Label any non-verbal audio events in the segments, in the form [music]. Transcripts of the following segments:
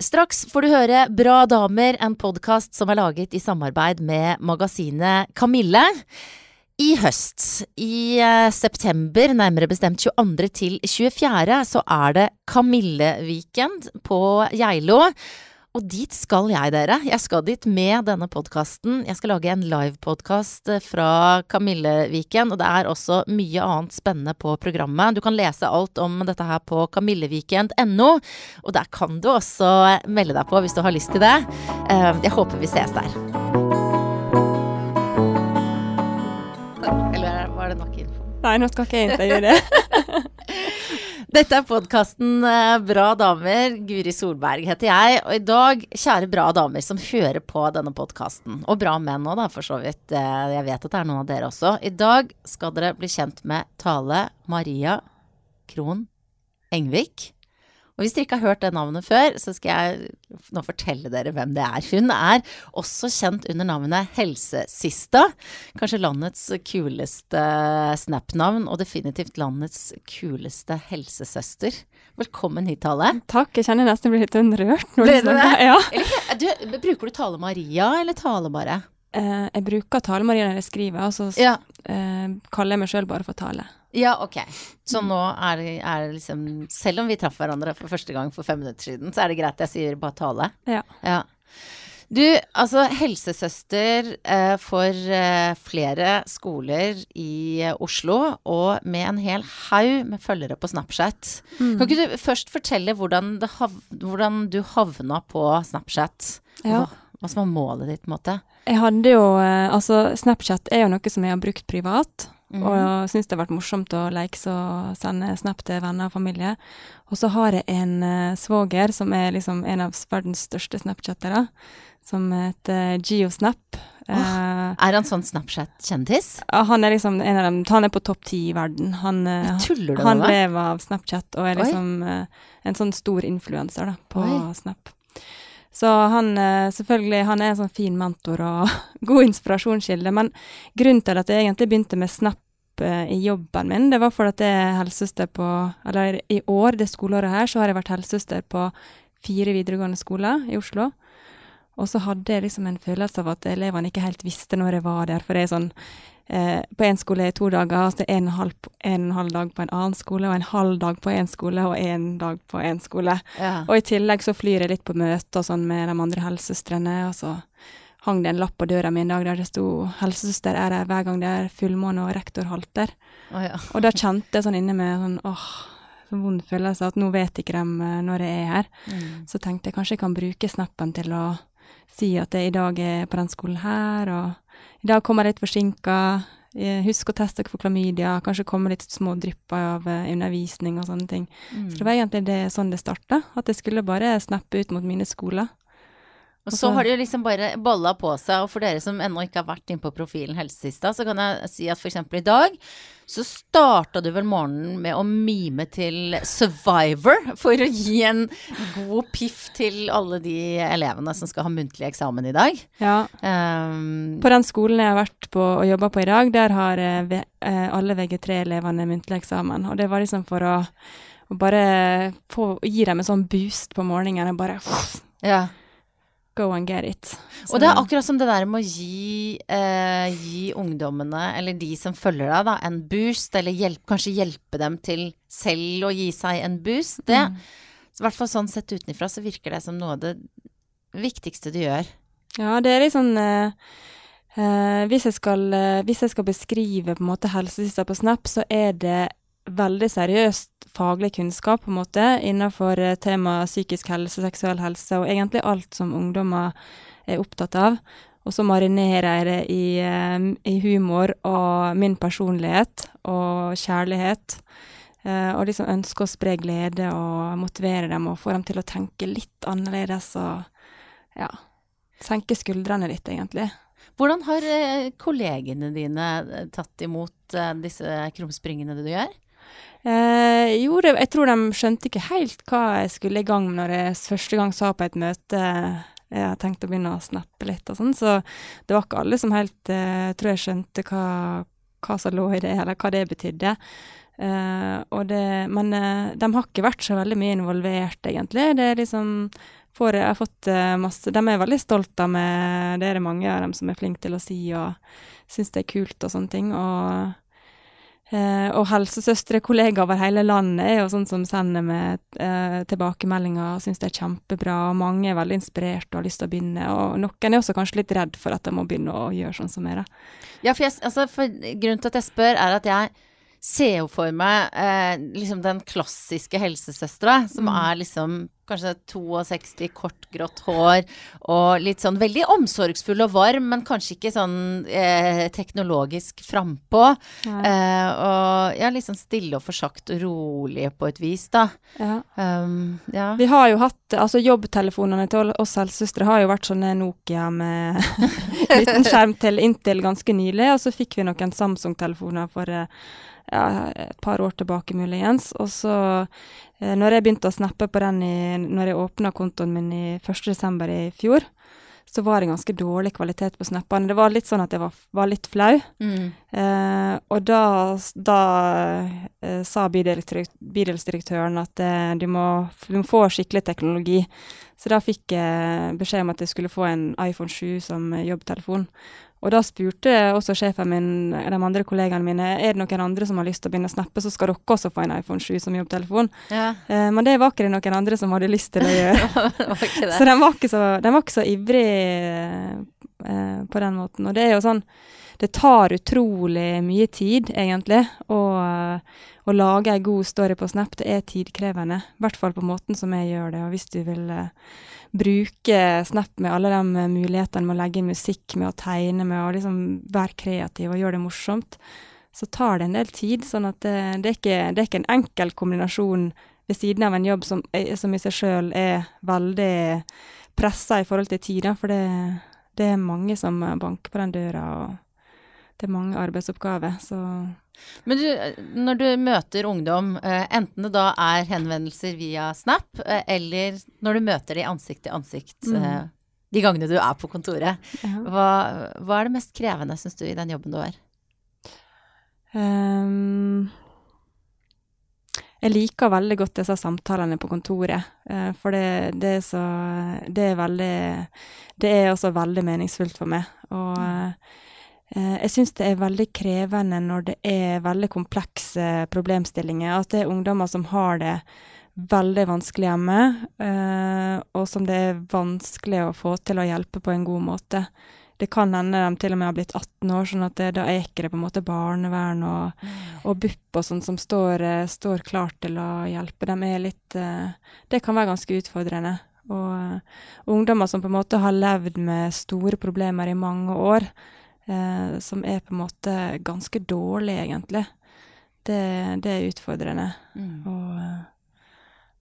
Straks får du høre Bra damer, en podkast som er laget i samarbeid med magasinet Kamille. I høst, i eh, september, nærmere bestemt 22. til 24., så er det Kamille-weekend på Geilo. Og dit skal jeg, dere. Jeg skal dit med denne podkasten. Jeg skal lage en livepodkast fra Kamilleviken, og det er også mye annet spennende på programmet. Du kan lese alt om dette her på kamilleviken.no, og der kan du også melde deg på hvis du har lyst til det. Eh, jeg håper vi ses der. Nei, nå skal ikke jeg intervjue det. [laughs] Dette er podkasten Bra damer. Guri Solberg heter jeg. Og i dag, kjære bra damer som hører på denne podkasten, og bra menn òg, da, for så vidt. eh, Jeg vet at det er noen av dere også. I dag skal dere bli kjent med Tale Maria Krohn Engvik. Og hvis dere ikke har hørt det navnet før, så skal jeg nå fortelle dere hvem det er. Hun er også kjent under navnet Helsesista. Kanskje landets kuleste Snap-navn, og definitivt landets kuleste helsesøster. Velkommen hit, Tale. Takk, jeg kjenner nesten blir litt rørt. når du snakker. Ja. Eller, du, bruker du Tale Maria, eller Tale bare? Eh, jeg bruker Tale-Maria når jeg skriver, og så Ja. eh, kaller jeg meg sjøl bare for Tale. Ja, ok. Så nå er det, er det liksom Selv om vi traff hverandre for første gang for fem minutter siden, så er det greit jeg sier bare Tale? Ja. Ja. Du, altså helsesøster eh, for eh, flere skoler i eh, Oslo, og med en hel haug med følgere på Snapchat. Kan ikke du først fortelle hvordan, hav hvordan du havna på Snapchat? Ja. Hva, hva som var målet ditt, på en måte? Jeg hadde jo eh, Altså, Snapchat er jo noe som jeg har brukt privat. Mhm. Og syns det har vært morsomt å leke og sende snap til venner og familie. Og så har jeg en uh, svoger som er liksom en av verdens største snapchattere, som heter Geosnap. Eh, Er han sånn Snapchat-kjendis? Uh, han er liksom en av dem Han er på topp ti i verden. Han, eh, han lever av Snapchat og er liksom eh, en sånn stor influenser på Oi. Snap. Så han eh, selvfølgelig, han er en sånn fin mentor og [laughs] god inspirasjonskilde. Men grunnen til at jeg egentlig begynte med Snap eh, i jobben min, det var for at jeg er helsesøster på Eller i år, det skoleåret her, så har jeg vært helsesøster på fire videregående skoler i Oslo. Og så hadde jeg liksom en følelse av at elevene ikke helt visste når jeg var der. For det er sånn eh, På én skole i to dager, og så en og en halv, en og en halv dag på en annen skole, og en halv dag på én skole, og én dag på én skole. Ja. Og i tillegg så flyr jeg litt på møter og sånn med de andre helsesøstrene, og så hang det en lapp på døra mi en dag der det sto 'Helsesøster er her hver gang det er fullmåne og rektor halter'. Oh, ja. Og da kjente jeg sånn inne med sånn åh, så vond følelse at nå vet ikke de eh, når jeg er her. Mm. Så tenkte jeg kanskje jeg kan bruke snappen til å si at jeg i dag er på den skolen her, og i dag kommer jeg litt forsinka. Eh, Husk å teste dere for klamydia, kanskje komme litt små drypper av eh, undervisning og sånne ting. Så det var egentlig det, sånn det starta, at jeg skulle bare snappe ut mot mine skoler. Og så har det jo liksom bare balla på seg, og for dere som ennå ikke har vært inne på profilen Helsesista, så kan jeg si at f.eks. i dag så starta du vel morgenen med å mime til Survivor for å gi en god piff til alle de elevene som skal ha muntlig eksamen i dag. Ja. Um, På den skolen jeg har vært på og jobba på i dag, der har eh, eh, alle VG3-elevene muntlig eksamen. Og det var liksom for å, å bare få, gi dem en sånn boost på morgenen. og Bare ja. Go and get it. Så- Og det er akkurat som det der med å gi, eh, gi ungdommene, eller de som følger deg, da, en boost, eller hjelp, kanskje hjelpe dem til selv å gi seg en boost. Det, Mm. I hvert fall sånn sett utenfra, så virker det som noe av det viktigste du gjør. Ja, det er litt sånn eh, eh, hvis, jeg skal, eh, hvis jeg skal beskrive på en måte helsesista på Snap, så er det veldig seriøst faglig kunnskap på en måte innenfor eh, temaet psykisk helse, seksuell helse og egentlig alt som ungdommer er opptatt av. Og så marinerer jeg det i, eh, i humor og min personlighet og kjærlighet. Eh, og liksom ønsker å spre glede og motivere dem og få dem til å tenke litt annerledes og ja, senke skuldrene litt, egentlig. Hvordan har kollegene dine tatt imot disse krumspringene du gjør? Eh, jo, det, jeg tror de skjønte ikke helt hva jeg skulle i gang med når jeg første gang sa på et møte jeg har tenkt å begynne å snappe litt og sånn, så det var ikke alle som helt eh, tror jeg skjønte hva, hva som lå i det, eller hva det betydde. Eh, det, men eh, de har ikke vært så veldig mye involvert, egentlig. Det er liksom får, jeg har fått eh, masse De er veldig stolte av meg. Det er det mange av dem som er flinke til å si og syns det er kult og sånne ting. Og, eh, og helsesøstre, kollegaer over hele landet, er jo sånn som sender meg eh, tilbakemeldinger og syns det er kjempebra. Og mange er veldig inspirert og har lyst til å begynne. Og noen er også kanskje litt redd for at de må begynne å gjøre sånn som meg. Ja, for, jeg, altså, for grunnen til at jeg spør, er at jeg ser jo for meg eh, liksom den klassiske helsesøstera, som Mm. er liksom kanskje 62, kort, grått hår, og litt sånn veldig omsorgsfull og varm, men kanskje ikke sånn eh, teknologisk frampå. Eh, og ja, litt sånn stille og forsagt og rolig på et vis, da. Ja. Um, ja. Vi har jo hatt, altså Jobbtelefonene til oss helsesøstre har jo vært sånne Nokia med [laughs] liten skjerm til inntil ganske nylig. Og så fikk vi noen Samsung-telefoner for eh, ja, et par år tilbake muligens. Og så, eh, når jeg begynte å snappe på den i, når jeg åpna kontoen min i 1.12. i fjor, så var det ganske dårlig kvalitet på snappene. Det var litt sånn at jeg var, var litt flau. Mm. Eh, og da, da eh, sa bydelsdirekt- bydelsdirektøren at eh, du, må, du må få skikkelig teknologi. Så da fikk jeg beskjed om at jeg skulle få en iPhone 7 som jobbtelefon. Og da spurte også sjefen min de andre kollegaene mine er det noen andre som har lyst til å begynne å snappe, så skal dere også få en iPhone 7 som jobbtelefon. Ja, Eh, men det var ikke det noen andre som hadde lyst til å gjøre. [laughs] Så den var ikke så, den var ikke så ivrig eh, på den måten. Og det er jo sånn Det tar utrolig mye tid, egentlig, å, å lage ei god story på Snap. Det er tidkrevende. I hvert fall på måten som jeg gjør det. Og hvis du vil eh, bruke Snap med alle de mulighetene med å legge inn musikk, med å tegne, med å liksom være kreativ og gjøre det morsomt, så tar det en del tid. Sånn at det, det, er, ikke, det er ikke en enkel kombinasjon ved siden av en jobb som, er- som i seg sjøl er veldig pressa i forhold til tida, for det, det er mange som banker på den døra, og det er mange arbeidsoppgaver, så Men du, når du møter ungdom, eh, enten det da er henvendelser via Snap, eh, eller når du møter de ansikt til ansikt Mm. eh, de gangene du er på kontoret, ja. hva, hva er det mest krevende, syns du, i den jobben du har? Um, jeg liker veldig godt disse samtalene på kontoret, for det, det er så Det er veldig Det er også veldig meningsfullt for meg. Og eh, jeg syns det er veldig krevende når det er veldig komplekse problemstillinger. At det er ungdommer som har det veldig vanskelig hjemme, eh, og som det er vanskelig å få til å hjelpe på en god måte. Det kan hende de til og med har blitt 18 år, sånn at det, da er ikke det på en måte barnevern og, og BUP og sånn som står, eh, står klart til å hjelpe. De er litt eh, Det kan være ganske utfordrende. Og eh, ungdommer som på en måte har levd med store problemer i mange år, eh, som er på en måte ganske dårlige, egentlig, det, det er utfordrende. Mm. Og eh,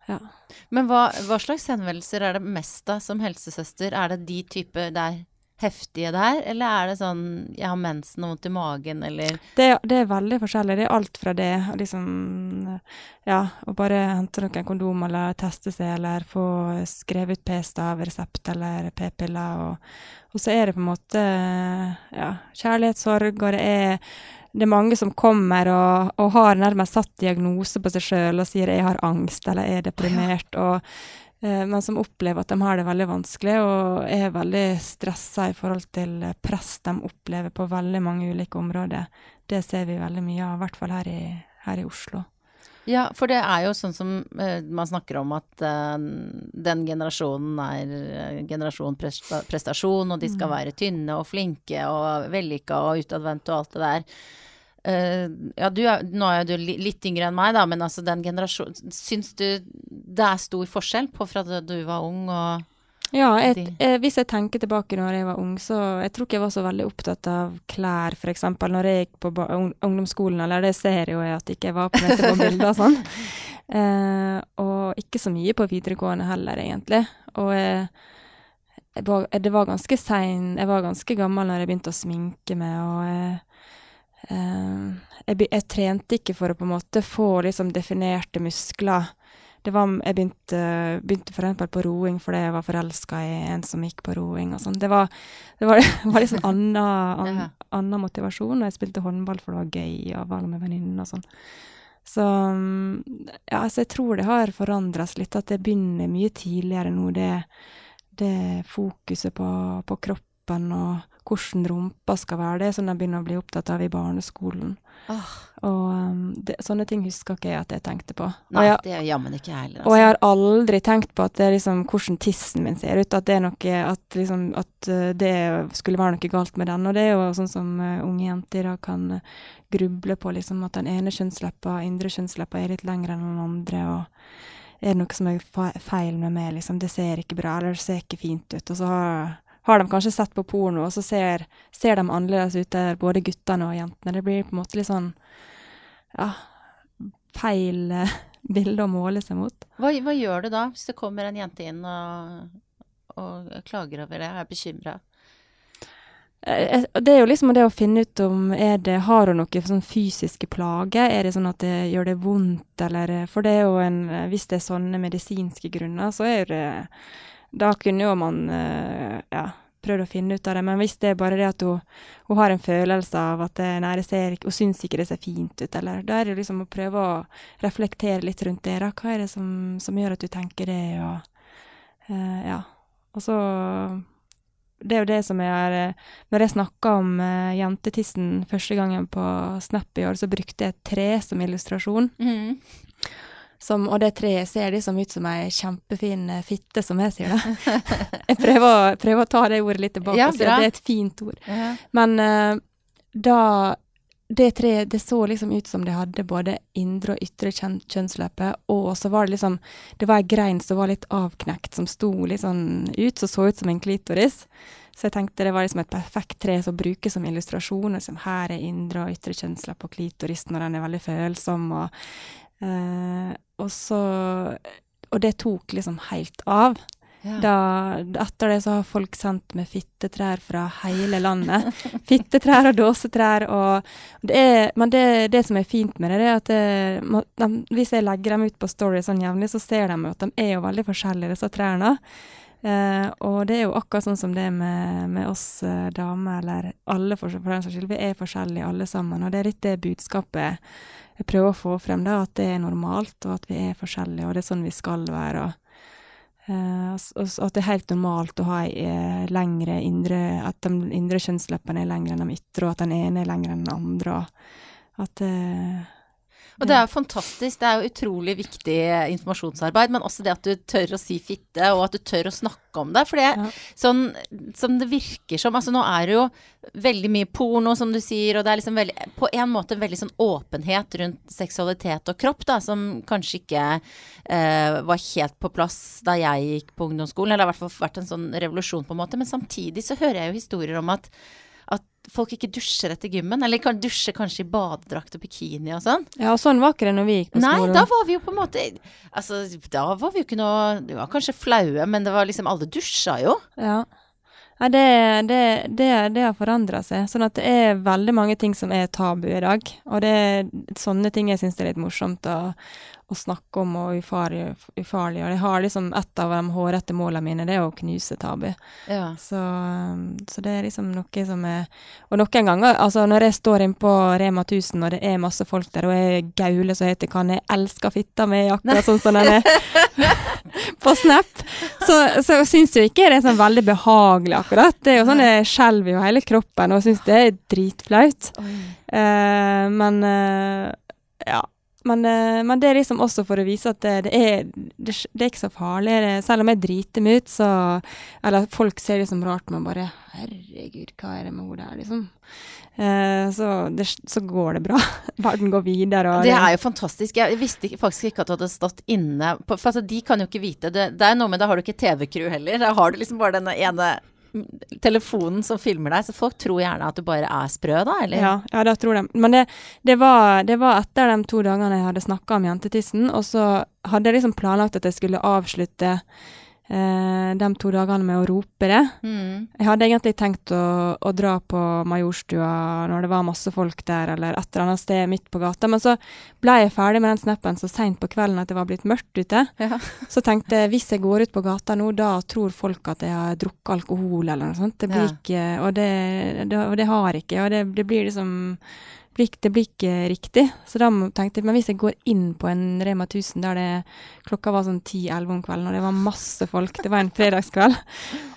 ja. Men hva, hva slags henvendelser er det mest av som helsesøster? Er det de type der heftige der, eller er det sånn 'jeg har mensen og vondt i magen', eller Det, det er veldig forskjellig. Det er alt fra det å liksom Ja, å bare hente noen kondom eller teste seg eller få skrevet ut p-stav, resept eller p-piller. Og, og så er det på en måte ja, kjærlighetssorg, og det er det er mange som kommer og, og har nærmest satt diagnose på seg sjøl og sier 'jeg har angst' eller er deprimert'. og men som opplever at de har det veldig vanskelig og er veldig stressa i forhold til press de opplever på veldig mange ulike områder. Det ser vi veldig mye av, i hvert fall her i, her i Oslo. Ja, for det er jo sånn som eh, man snakker om at eh, den generasjonen er eh, generasjon presta- prestasjon, og de skal Mm. være tynne og flinke og vellykka og utadvendte og alt det der. Uh, ja, du er, nå er du litt yngre enn meg, da, men altså den generasjonen Syns du det er stor forskjell på fra da du var ung og Ja, jeg, De- eh, hvis jeg tenker tilbake når jeg var ung, så jeg tror ikke jeg var så veldig opptatt av klær, f.eks. Når jeg gikk på ungdomsskolen, eller det ser jo jeg at jeg ikke var på når på bilder og sånn. [laughs] Eh, og ikke så mye på videregående heller, egentlig. Og jeg, jeg var, det var ganske sein Jeg var ganske gammel når jeg begynte å sminke meg, og jeg, eh, jeg, jeg trente ikke for å på en måte få liksom definerte muskler. Det var, jeg begynte, begynte for eksempel på roing fordi jeg var forelska i en som gikk på roing og sånn. Det var, det var, [laughs] var liksom annen, an, motivasjon, og jeg spilte håndball for det var gøy og var med venninnene og sånn. Så ja, altså jeg tror det har forandra seg litt, at det begynner mye tidligere nå, det, det fokuset på, på kroppen og hvordan rumpa skal være. Det er sånn de begynner å bli opptatt av i barneskolen. Åh, Og um, det, sånne ting husker ikke jeg at jeg tenkte på. Nei, jeg, det gjør jammen ikke jeg heller. og jeg Altså. har aldri tenkt på at det er liksom hvordan tissen min ser ut, at det er noe At, liksom, at uh, det skulle være noe galt med den. Og det er jo sånn som uh, unge jenter da kan uh, gruble på liksom at den ene kjønnsleppa, indre kjønnsleppa, er litt lengre enn den andre, og er det noe som er fe- feil med meg, liksom. Det ser ikke bra, eller det ser ikke fint ut. Og så har, har de kanskje sett på porno, og så ser, ser de annerledes ut der, både guttene og jentene. Det blir på en måte litt sånn ja, feil eh, [laughs] bilde å måle seg mot. Hva, hva gjør du da, hvis det kommer en jente inn og, og klager over det, er bekymra? Eh, Det er jo liksom det å finne ut om er det, Har hun noen sånn fysiske plager? Er det sånn at det gjør det vondt, eller eh, For det er jo en Hvis det er sånne medisinske grunner, så er det Da kunne jo man eh, ja, prøvd å finne ut av det. Men hvis det er bare det at hun, hun har en følelse av at nei, det ser, hun syns ikke det ser fint ut, eller Da er det liksom å prøve å reflektere litt rundt det. da. Hva er det som, som gjør at du tenker det, og uh, Ja. Og så Det er jo det som jeg er eh, når jeg snakka om uh, jentetissen første gangen på Snap i år, så brukte jeg et tre som illustrasjon. Mm. Som, og det treet ser liksom ut som ei kjempefin eh, fitte, som jeg sier det. [laughs] jeg prøver, prøver å ta det ordet litt tilbake Ja, at det er et fint ord. Ja. Men uh, da Det treet, det så liksom ut som det hadde både indre og ytre kjøn kjønnsleppe, og så var det liksom Det var ei grein som var litt avknekt, som sto litt sånn ut, som så ut som en klitoris. Så jeg tenkte det var liksom et perfekt tre som brukes som illustrasjon. Liksom, her er indre og ytre kjønnsleppe og klitoris og den er veldig følsom. Og, eh, og så Og det tok liksom helt av. Ja. Da, etter det så har folk sendt med fittetrær fra hele landet. [laughs] fittetrær og dåsetrær og det er, Men det, det som er fint med det, det er at det, må- de, hvis jeg legger dem ut på Story sånn jevnlig, så ser de at de er jo veldig forskjellige, disse trærne. Eh, og det er jo akkurat sånn som det er med, med oss eh, damer, eller alle for, for den saks skyld. Vi er forskjellige alle sammen, og det er litt det budskapet jeg prøver å få frem, da, at det er normalt, og at vi er forskjellige, og det er sånn vi skal være. og Eh, og at det er helt normalt å ha eh, lengre indre At de indre kjønnsleppene er lengre enn de ytre, og at den ene er lengre enn den andre. Og at eh, Og det er jo fantastisk. Det er jo utrolig viktig informasjonsarbeid, men også det at du tør å si fitte, og at du tør å snakke om det. For det, Ja. sånn som det virker som Altså nå er det jo veldig mye porno, som du sier, og det er liksom veldig På en måte veldig sånn åpenhet rundt seksualitet og kropp, da, som kanskje ikke eh, var helt på plass da jeg gikk på ungdomsskolen. Eller det har i hvert fall vært en sånn revolusjon, på en måte. Men samtidig så hører jeg jo historier om at at folk ikke dusjer etter gymmen, eller kan dusje kanskje i badedrakt og bikini og sånn. ja, og sånn var ikke det når vi gikk på skolen. Nei, da var vi jo på en måte Altså, da var vi jo ikke noe Vi var kanskje flaue, men det var liksom Alle dusja jo. Ja. ja det, det, det, det har forandra seg. Sånn at det er veldig mange ting som er tabu i dag. Og det er sånne ting jeg syns er litt morsomt å, å snakke om og ufarliggjøre. jeg har liksom et av de hårete målene mine, det er å knuse tabu. Ja. Så, um, så det er liksom noe som er Og noen ganger, altså når jeg står inne på Rema 1000 og det er masse folk der, og jeg gauler så heter kan jeg elsker fitta mi, akkurat sånn som den er [laughs] på Snap, så, så syns jo ikke det er sånn veldig behagelig, akkurat. Det er jo sånn jeg skjelver jo hele kroppen og syns det er dritflaut. Uh, men uh, ja. Men, eh, men det er liksom også for å vise at det, det, er, det, det er ikke så farlig. Selv om jeg driter meg ut, så Eller folk ser det som rart, men bare Herregud, hva er det med henne der, liksom? Eh, så, så går det bra. [laughs] Verden går videre. Og Det er jo fantastisk. Jeg visste faktisk ikke at du hadde stått inne på For altså, de kan jo ikke vite det. Det er noe med Da har du ikke TV-crew heller. Da har du liksom bare denne ene telefonen som filmer deg, så folk tror gjerne at du bare er sprø, da, eller? Ja, ja, det tror de. Men det, det, var, det var etter de to dagene jeg hadde snakka om jentetissen, og så hadde jeg liksom planlagt at jeg skulle avslutte eh, de to dagene med å rope det. Mm. Jeg hadde egentlig tenkt å, å dra på Majorstua når det var masse folk der, eller et eller annet sted midt på gata, men så ble jeg ferdig med den snappen så seint på kvelden at det var blitt mørkt ute. Ja. Så tenkte jeg hvis jeg går ut på gata nå, da tror folk at jeg har drukket alkohol eller noe sånt. Det blir Ja. ikke Og det, det, og det har jeg ikke. Og det, det blir liksom det blir ikke riktig. Så da tenkte jeg men hvis jeg går inn på en Rema 1000 der det klokka var sånn 10-11 om kvelden, og det var masse folk, det var en fredagskveld,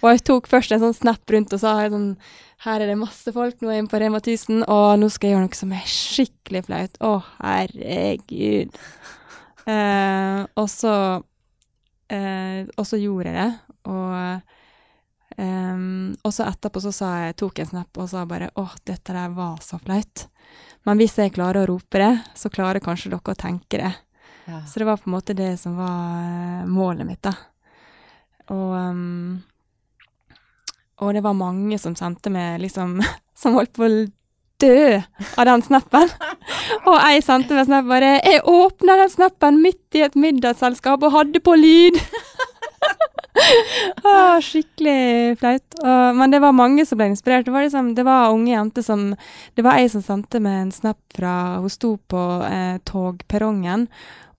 og jeg tok først en sånn snap rundt og sa sånn her er det masse folk, nå er jeg inne på Rema 1000, og nå skal jeg gjøre noe som er skikkelig flaut. Å, herregud. Eh, og så eh, Og så gjorde jeg det, og Um, og så etterpå så jeg, tok jeg en snap og sa bare åh, dette der var så flaut. Men hvis jeg klarer å rope det, så klarer kanskje dere å tenke det. Ja. Så det var på en måte det som var eh, målet mitt, da. Og, um, og det var mange som sendte meg liksom [laughs] Som holdt på å dø av den snappen. [laughs] Og jeg sendte meg snap bare 'Jeg åpna den snappen midt i et middagsselskap og hadde på lyd'. [laughs] Åh, [laughs] skikkelig flaut. Men det var mange som ble inspirert. Det var, liksom, det var unge jenter som Det var ei som sendte med en snap fra Hun sto på eh, togperrongen,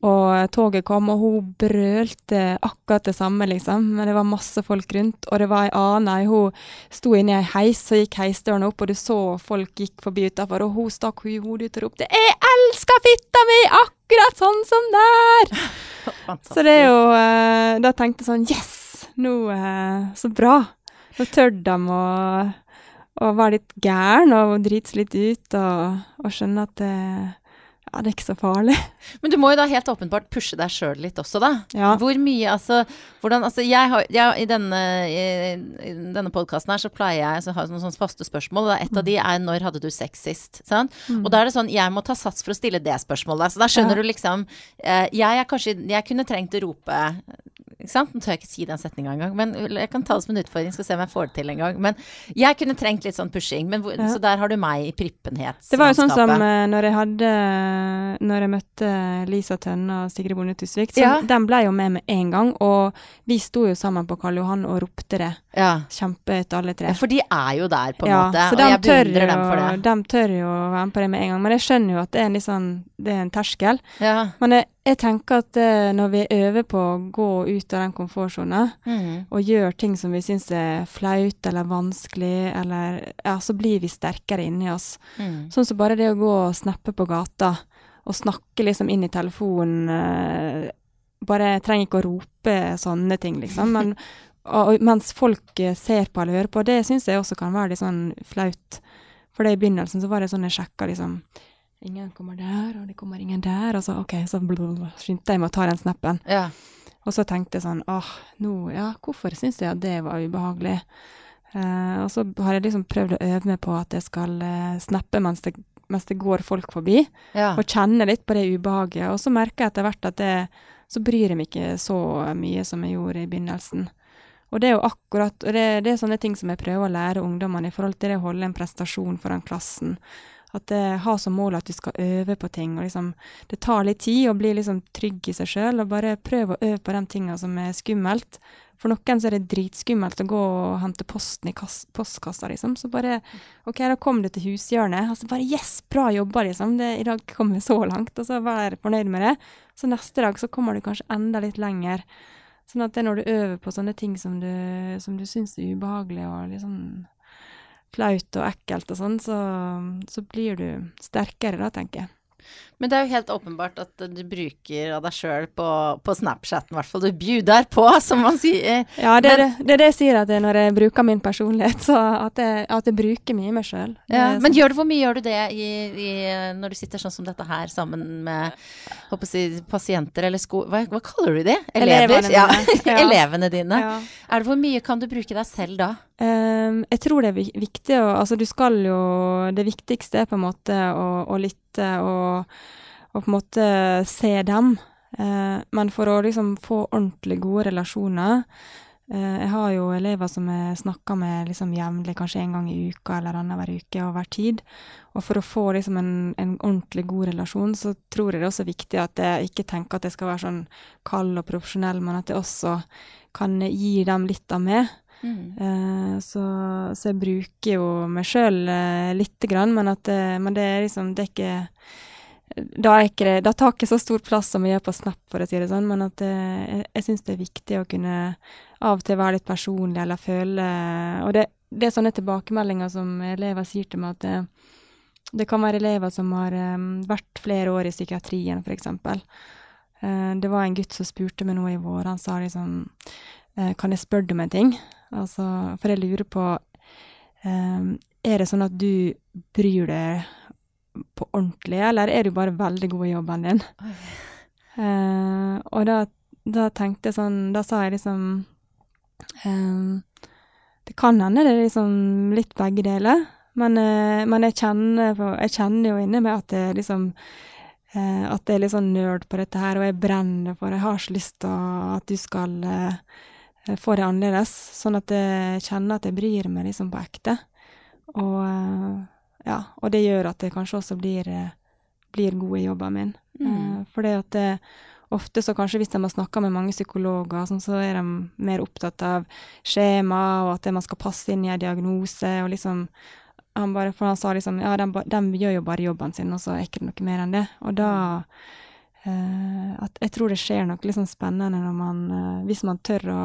og toget kom, og hun brølte akkurat det samme, liksom. Men det var masse folk rundt, og det var ei annen ei, hun sto inne i ei heis, så gikk heisdørene opp, og du så folk gikk forbi utafor, og hun stakk hodet ut og ropte 'Jeg elsker fitta mi akkurat sånn som der!' Fantastisk. [laughs] Så det er jo eh, Da tenkte jeg sånn Yes! Nå eh, Så bra. Nå tør de å, å være litt gæren og drite seg litt ut og, og skjønne at det, ja, det er ikke så farlig. [laughs] Men du må jo da helt åpenbart pushe deg sjøl litt også, da. Ja. Hvor mye, altså hvordan, altså jeg har, jeg, I denne, i, i denne podkasten her så pleier jeg å ha noen sånne faste spørsmål. og Et av de er 'når hadde du sex sist?' Sant? Og da er det sånn jeg må ta sats for å stille det spørsmålet. Så da skjønner Ja. du liksom eh, Jeg kanskje Jeg kunne trengt å rope? Nå tør jeg ikke si den setninga engang, men jeg kan ta det som en utfordring. Skal se om jeg får det til en gang. Men jeg kunne trengt litt sånn pushing. Men hvor, Ja. Så der har du meg i prippenhetslandskapet. Det var jo sånn som uh, når jeg hadde Når jeg møtte Lisa Tønne og Sigrid Bonde Tusvik. Så Ja. Den ble jo med med en gang, og vi sto jo sammen på Karl Johan og ropte det ja. kjempehøyt alle tre. Ja, For de er jo der, på en ja, måte. så Og jeg beundrer dem for det. de tør jo å være med på det med en gang. Men jeg skjønner jo at det er en, sånn, det er en terskel. Ja. Men jeg, jeg tenker at eh, når vi øver på å gå ut av den komfortsona Mm. og gjør ting som vi syns er flaut eller vanskelig, eller ja, så blir vi sterkere inni oss. Mm. Sånn som bare det å gå og snappe på gata og snakke liksom inn i telefonen eh, Bare jeg trenger ikke å rope sånne ting, liksom. Men [laughs] og, og mens folk eh, ser på eller hører på, det syns jeg også kan være litt sånn flaut. For det i begynnelsen så var det sånn jeg sjekka liksom Ingen kommer der, og det kommer ingen der. Og så OK, så skyndte jeg meg å ta den snappen. Ja. Og så tenkte jeg sånn åh, nå, ja, hvorfor syns jeg at det var ubehagelig? Eh, og så har jeg liksom prøvd å øve meg på at jeg skal eh, snappe mens det, mens det går folk forbi, ja. og kjenne litt på det ubehaget. Og så merker jeg etter hvert at det, så bryr jeg meg ikke så mye som jeg gjorde i begynnelsen. Og det er jo akkurat, og det, det er sånne ting som jeg prøver å lære ungdommene i forhold til det å holde en prestasjon foran klassen. At jeg har som mål at du skal øve på ting. og liksom, Det tar litt tid å bli liksom trygg i seg sjøl, og bare prøve å øve på de tinga som er skummelt. For noen så er det dritskummelt å gå og hente posten i kass, postkassa, liksom. Så bare OK, da kom du til hushjørnet. Og så bare Yes, bra jobba, liksom. Det, I dag kom vi så langt. Og så vær fornøyd med det. Så neste dag så kommer du kanskje enda litt lenger. Sånn at det er når du øver på sånne ting som du, som du syns er ubehagelig og liksom flaut og ekkelt og sånn, så, så blir du sterkere da, tenker jeg. Men det er jo helt åpenbart at du bruker av deg sjøl på, på Snapchaten, i hvert fall. Du bjuder på, som man sier. Ja, det, Men- det, det er det jeg sier at jeg, når jeg bruker min personlighet, så at jeg, at jeg bruker mye meg sjøl. Ja, men gjør du, hvor mye gjør du det i, i, når du sitter sånn som dette her sammen med å pasienter eller sko... Hva, hva kaller du de? Elever? Elevene ja. [laughs] Ja. [laughs] Elevene dine. ja. Er det Hvor mye kan du bruke deg selv da? Um, jeg tror det er viktig å Altså, du skal jo Det viktigste er på en måte å, å lytte og, og på en måte se dem. Eh, men for å liksom få ordentlig gode relasjoner eh, Jeg har jo elever som jeg snakker med liksom jevnlig, kanskje en gang i uka eller annenhver uke over tid. Og for å få liksom en, en ordentlig god relasjon, så tror jeg det er også viktig at jeg ikke tenker at jeg skal være sånn kald og profesjonell, men at jeg også kan gi dem litt av meg. Mm. så, så jeg bruker jo meg sjøl eh, lite grann, men, at, eh, men det er liksom Det er ikke da, det, da tar ikke så stor plass som jeg gjør på Snap, for å si det sånn, men at det, jeg, jeg syns det er viktig å kunne av og til være litt personlig eller føle Og det, det er sånne tilbakemeldinger som elever sier til meg, at, eh, det kan være elever som har um, vært flere år i psykiatrien, f.eks. Uh, det var en gutt som spurte meg nå i vår. Han sa liksom uh, Kan jeg spørre deg om en ting? Altså, for jeg lurer på um, Er det sånn at du bryr deg på ordentlig, eller er du bare veldig god i jobben din? Uh, og da, da, tenkte jeg sånn Da sa jeg liksom uh, Det kan hende det er liksom litt begge deler. Men, uh, men jeg, kjenner jeg, kjenner jo inni meg at det er liksom At jeg er litt sånn nerd på dette her, og jeg brenner for det. Jeg har så lyst til at du skal få det annerledes. Sånn at jeg kjenner at jeg bryr meg liksom på ekte. Og ja, og det gjør at jeg kanskje også blir, blir god i jobben min. Mm. For det at det, ofte så kanskje hvis de har snakka med mange psykologer, sånn, så er de mer opptatt av skjema, og at man skal passe inn i en diagnose, og liksom han bare, For han sa liksom ja, de, de, gjør jo bare jobben sin, og så er ikke det noe mer enn det. Og da eh, at Jeg tror det skjer noe liksom spennende når man eh, Hvis man tør å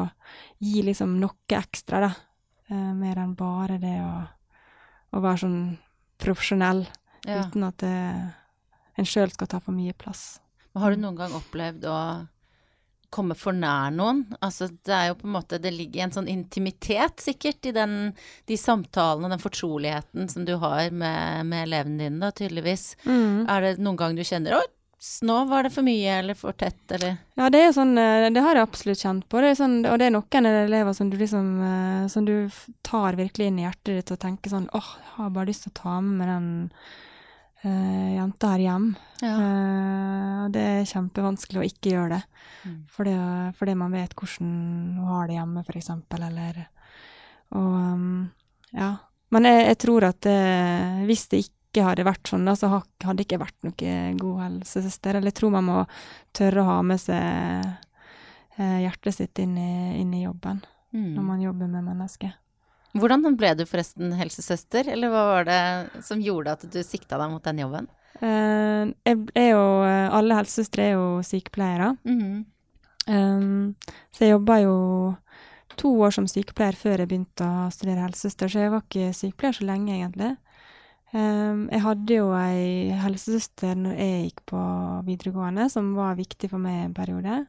gi liksom noe ekstra, da. mer enn bare det å, å være sånn profesjonell ja. uten at det, en sjøl skal ta for mye plass. Har du noen gang opplevd å komme for nær noen? Altså det er jo på en måte Det ligger en sånn intimitet sikkert i den, de samtalene, den fortroligheten som du har med, med elevene dine, da, tydeligvis. Mm. Er det noen gang du kjenner Oi, nå var det for mye eller for tett, eller? Ja, det er sånn eh, Det har jeg absolutt kjent på. Det sånn, og det er noen elever som du liksom eh, Som du tar virkelig inn i hjertet ditt og tenker sånn åh, jeg har bare lyst til å ta med meg den uh, jenta her hjem. Ja. Uh, det er kjempevanskelig å ikke gjøre det. Mm. Fordi, fordi, man vet hvordan hun har det hjemme, eksempel, eller Og um, ja. Men jeg, jeg tror at det, hvis det ikke ikke hadde vært sånn, da, så hadde det ikke vært noe god helsesøster. Eller jeg tror man må tørre å ha med seg eh, hjertet sitt inn i, inn i jobben mm. når man jobber med mennesker. Hvordan ble du forresten helsesøster, eller hva var det som gjorde at du sikta deg mot den jobben? Uh, jeg er jo, alle helsesøstre er jo sykepleiere. Mm um, så jeg jobba jo to år som sykepleier før jeg begynte å studere helsesøster, så jeg var ikke sykepleier så lenge, egentlig. Um, jeg hadde jo ei helsesøster når jeg gikk på videregående, som var viktig for meg en periode.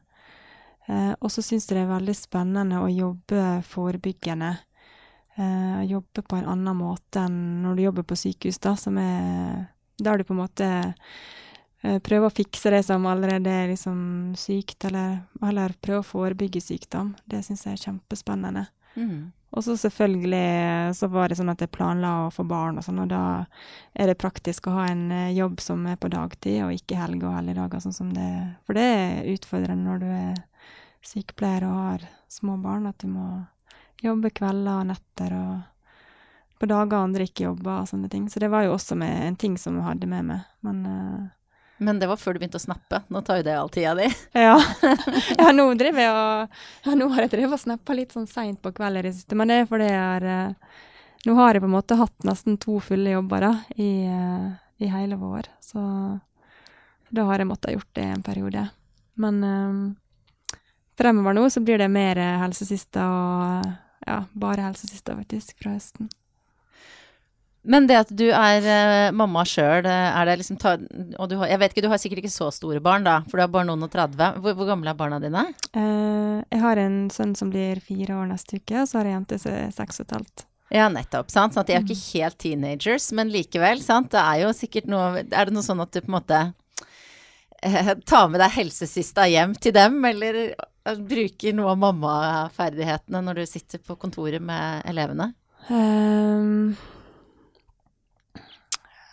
Uh, og så syns jeg det er veldig spennende å jobbe forebyggende. Uh, jobbe på en annen måte enn når du jobber på sykehus, da, som er Der du på en måte uh, prøver å fikse det som allerede er liksom sykt, eller, eller prøve å forebygge sykdom. Det syns jeg er kjempespennende. Mm. Og så selvfølgelig så var det sånn at jeg planla å få barn og sånn, og da er det praktisk å ha en eh, jobb som er på dagtid, og ikke helg og helligdager, sånn som det For det er utfordrende når du er sykepleier og har små barn, at du må jobbe kvelder og netter og på dager andre ikke jobber og sånne ting. Så det var jo også en ting som jeg hadde med meg. Men uh, men det var før du begynte å snappe. Nå tar jo det all tida di. [laughs] ja. ja. nå driver jeg og ja, Nå har jeg drevet og snappa litt sånn seint på kvelden i det siste, men det er fordi jeg har uh, Nå har jeg på en måte hatt nesten to fulle jobber da, i, uh, i hele vår, så da har jeg måttet gjort det en periode. Men um, fremover nå så blir det mer helsesista og ja, bare helsesista faktisk fra høsten. Men det at du er uh, mamma sjøl, eh, er det liksom ta, Og du har, jeg vet ikke, du har sikkert ikke så store barn, da, for du har bare noen og 30. Hvor, hvor gamle er barna dine? Uh, jeg har en sønn som blir fire år neste uke, og så har jeg en jente som er seks og et halvt. Ja, nettopp. sant? Sånn at de er jo ikke mm. helt teenagers, men likevel, sant. Det er jo sikkert noe Er det noe sånn at du på en måte eh, tar med deg helsesista hjem til dem, eller bruker noe av mammaferdighetene når du sitter på kontoret med elevene? Um,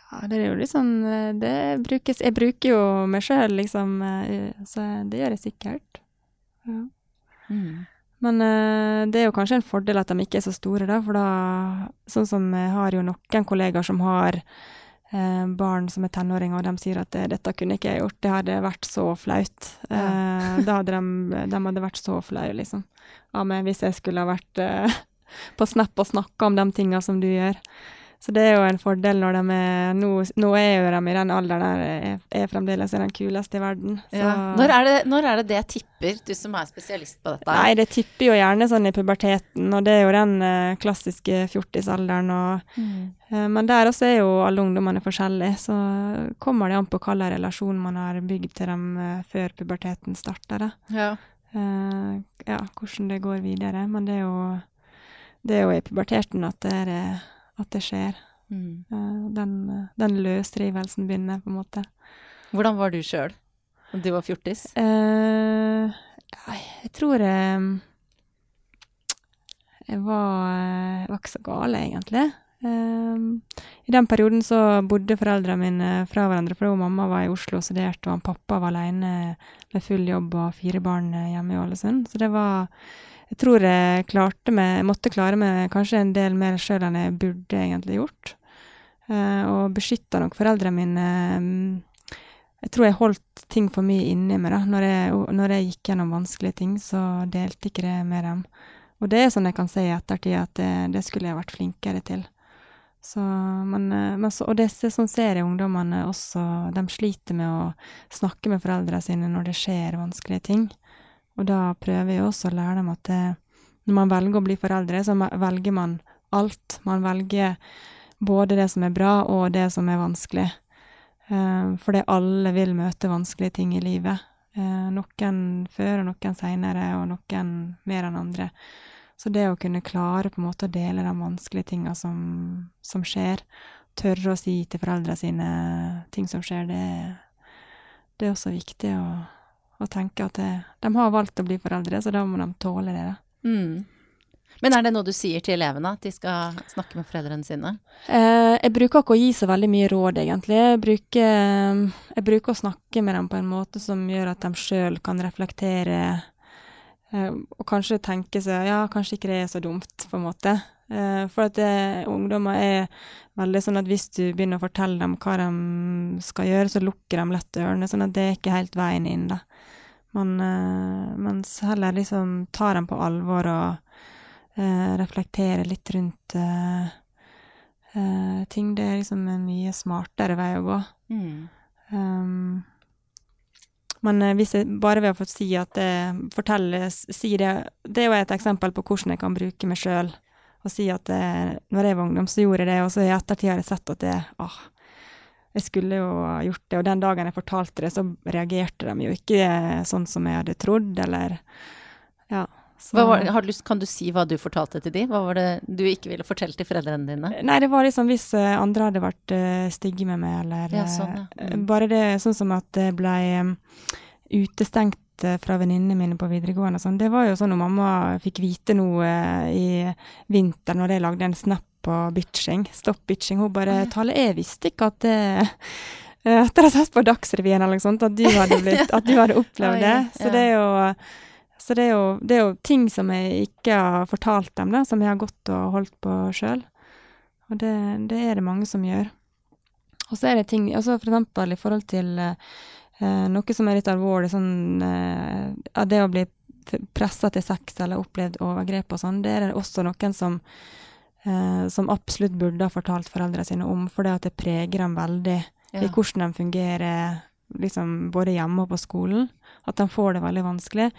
ja, det er jo litt sånn eh, Det brukes Jeg bruker jo meg sjøl, liksom, eh, så det gjør jeg sikkert. Ja. Mm. Men uh, det er jo kanskje en fordel at de ikke er så store, da, for da Sånn som jeg har jo noen kollegaer som har eh, barn som er tenåringer, og de sier at 'dette kunne ikke jeg gjort', det hadde vært så flaut. Ja. Eh, da hadde de, de, hadde vært så flaue, liksom, Ja, men hvis jeg skulle ha vært [laughs] på Snap og snakka om de tinga som du gjør. Så det er jo en fordel når de er Nå, nå er jo de i den alderen der er, er fremdeles den kuleste i verden. Så. Ja. Når, er det, når er det det tipper, du som er spesialist på dette? Nei, det tipper jo gjerne sånn i puberteten, og det er jo den eh, klassiske fjortisalderen. Og, Mm. eh, men der også er jo alle ungdommene forskjellige, så kommer det an på hva slags relasjon man har bygd til dem eh, før puberteten starter. Ja. Eh, ja, hvordan det går videre. Men det er jo, det er jo i puberteten at det, er, at det skjer. Mm. Eh, den, den løsrivelsen begynner, på en måte. Hvordan var du sjøl da du var fjortis? Nei, jeg tror jeg, jeg var, eh, jeg var ikke så gal, egentlig. Eh, I den perioden så bodde foreldrene mine fra hverandre, for mamma var i Oslo og studerte, og han pappa var alene med full jobb og fire barn hjemme i Ålesund. Så det var Jeg tror jeg klarte meg, måtte klare meg kanskje en del mer sjøl enn jeg burde egentlig gjort. Eh, og beskytta nok foreldrene mine mm, jeg tror jeg holdt ting for mye inni meg. da. Når jeg, når jeg gikk gjennom vanskelige ting, så delte ikke det med dem. Og det er sånn jeg kan si i ettertid at det, det skulle jeg vært flinkere til. Så, men, eh, men så, og det, sånn ser jeg ungdommene også. De sliter med å snakke med foreldrene sine når det skjer vanskelige ting. Og da prøver jeg også å lære dem at det, når man velger å bli foreldre, så velger man alt. Man velger både det som er bra, og det som er vanskelig. Eh, fordi alle vil møte vanskelige ting i livet. Eh, noen før og noen seinere, og noen mer enn andre. Så det å kunne klare på en måte å dele de vanskelige tinga som, som skjer, tørre å si til foreldra sine ting som skjer, det, det er også viktig å, å tenke at det, de har valgt å bli foreldre, så da må de tåle det. Mm. Men er det noe du sier til elevene, at de skal snakke med foreldrene sine? Eh, jeg bruker ikke å gi så veldig mye råd, egentlig. Jeg bruker, jeg bruker å snakke med dem på en måte som gjør at de sjøl kan reflektere, eh, og kanskje tenke seg ja, kanskje ikke det er så dumt, på en måte. Eh, for at ungdommer er veldig sånn at hvis du begynner å fortelle dem hva de skal gjøre, så lukker de lett ørene, sånn at det er ikke helt veien inn, da. Man, eh, mens heller liksom tar dem på alvor og eh, reflekterer litt rundt eh, eh, ting. Det er liksom en mye smartere vei å gå. Mm. Um, men eh, hvis jeg bare ved å få si at det fortelles si det Det er jo et eksempel på hvordan jeg kan bruke meg sjøl. Og si at det, når jeg var ungdom, så gjorde jeg det, og så i ettertid har jeg sett at det ah, jeg skulle jo ha gjort det. Og den dagen jeg fortalte det, så reagerte de jo ikke sånn som jeg hadde trodd, eller Ja. Var, har du, kan du si hva du fortalte til de? Hva var det du ikke ville fortelle til foreldrene dine? Nei, det var liksom hvis eh, andre hadde vært eh, stygge med meg, eller Ja, sånn, ja. eh, Mm. Bare det sånn som at jeg ble utestengt eh, fra venninnene mine på videregående og sånn. Det var jo sånn når mamma fikk vite noe eh, i vinter når jeg lagde en snap på bitching. Stopp bitching. Hun bare taler. 'Tale, jeg visste ikke at det Etter å ha sett på Dagsrevyen eller noe sånt, at du hadde, blitt, [laughs] at du hadde opplevd det. Så det er jo så det er, jo, det er jo ting som jeg ikke har fortalt dem, da, som jeg har gått og holdt på sjøl. Og det, det er det mange som gjør. Og så er det ting altså For eksempel i forhold til eh, noe som er litt alvorlig, sånn eh, Det å bli pressa til sex eller opplevd overgrep og sånn, det er det også noen som som absolutt burde ha fortalt foreldrene sine om, for det at det preger dem veldig Ja. i hvordan de fungerer liksom både hjemme og på skolen. At de får det veldig vanskelig.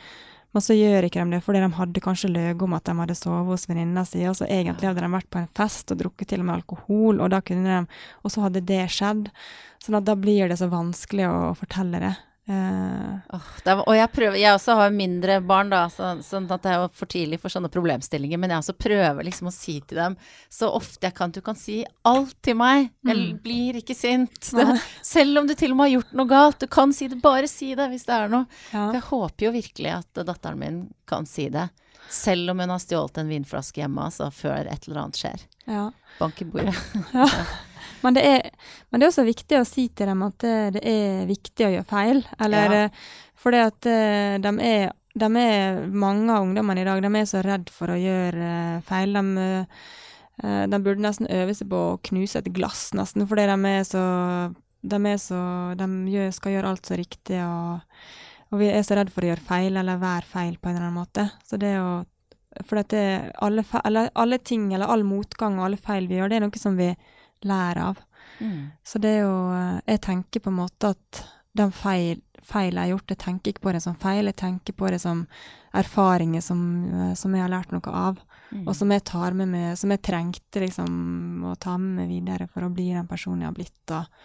Men så gjør ikke de det, fordi de hadde kanskje løyet om at de hadde sovet hos venninna si, og så egentlig hadde de vært på en fest og drukket til og med alkohol, og da kunne de Og så hadde det skjedd. Sånn at da blir det så vanskelig å fortelle det. Eh, oh, og jeg prøver Jeg også har mindre barn, da, så, sånn at det er jo for tidlig for sånne problemstillinger. Men jeg også prøver liksom å si til dem så ofte jeg kan Du kan si alt til meg. Jeg Mm. blir ikke sint. Det, [laughs] selv om du til og med har gjort noe galt. Du kan si det. Bare si det hvis det er noe. ja. For jeg håper jo virkelig at datteren min kan si det. Selv om hun har stjålet en vinflaske hjemme, altså før et eller annet skjer. ja. Bank i bordet. [laughs] Men det, er, men det er også viktig å si til dem at det, det er viktig å gjøre feil. Eller Ja. eh, fordi at eh, de er, de er Mange av ungdommene i dag de er så redd for å gjøre eh, feil. De, eh, de burde nesten øve seg på å knuse et glass, nesten, fordi de er så De, er så, de gjør, skal gjøre alt så riktig, og, og vi er så redd for å gjøre feil eller være feil på en eller annen måte. Så det å For alle, alle ting, eller all motgang og alle feil vi gjør, det er noe som vi lærer av. Mm. Så det er jo eh, Jeg tenker på en måte at den feil, feil jeg har gjort, jeg tenker ikke på det som feil, jeg tenker på det som erfaringer som, eh, som jeg har lært noe av. Mm. Og som jeg tar med meg, som jeg trengte liksom å ta med meg videre for å bli den personen jeg har blitt. Og,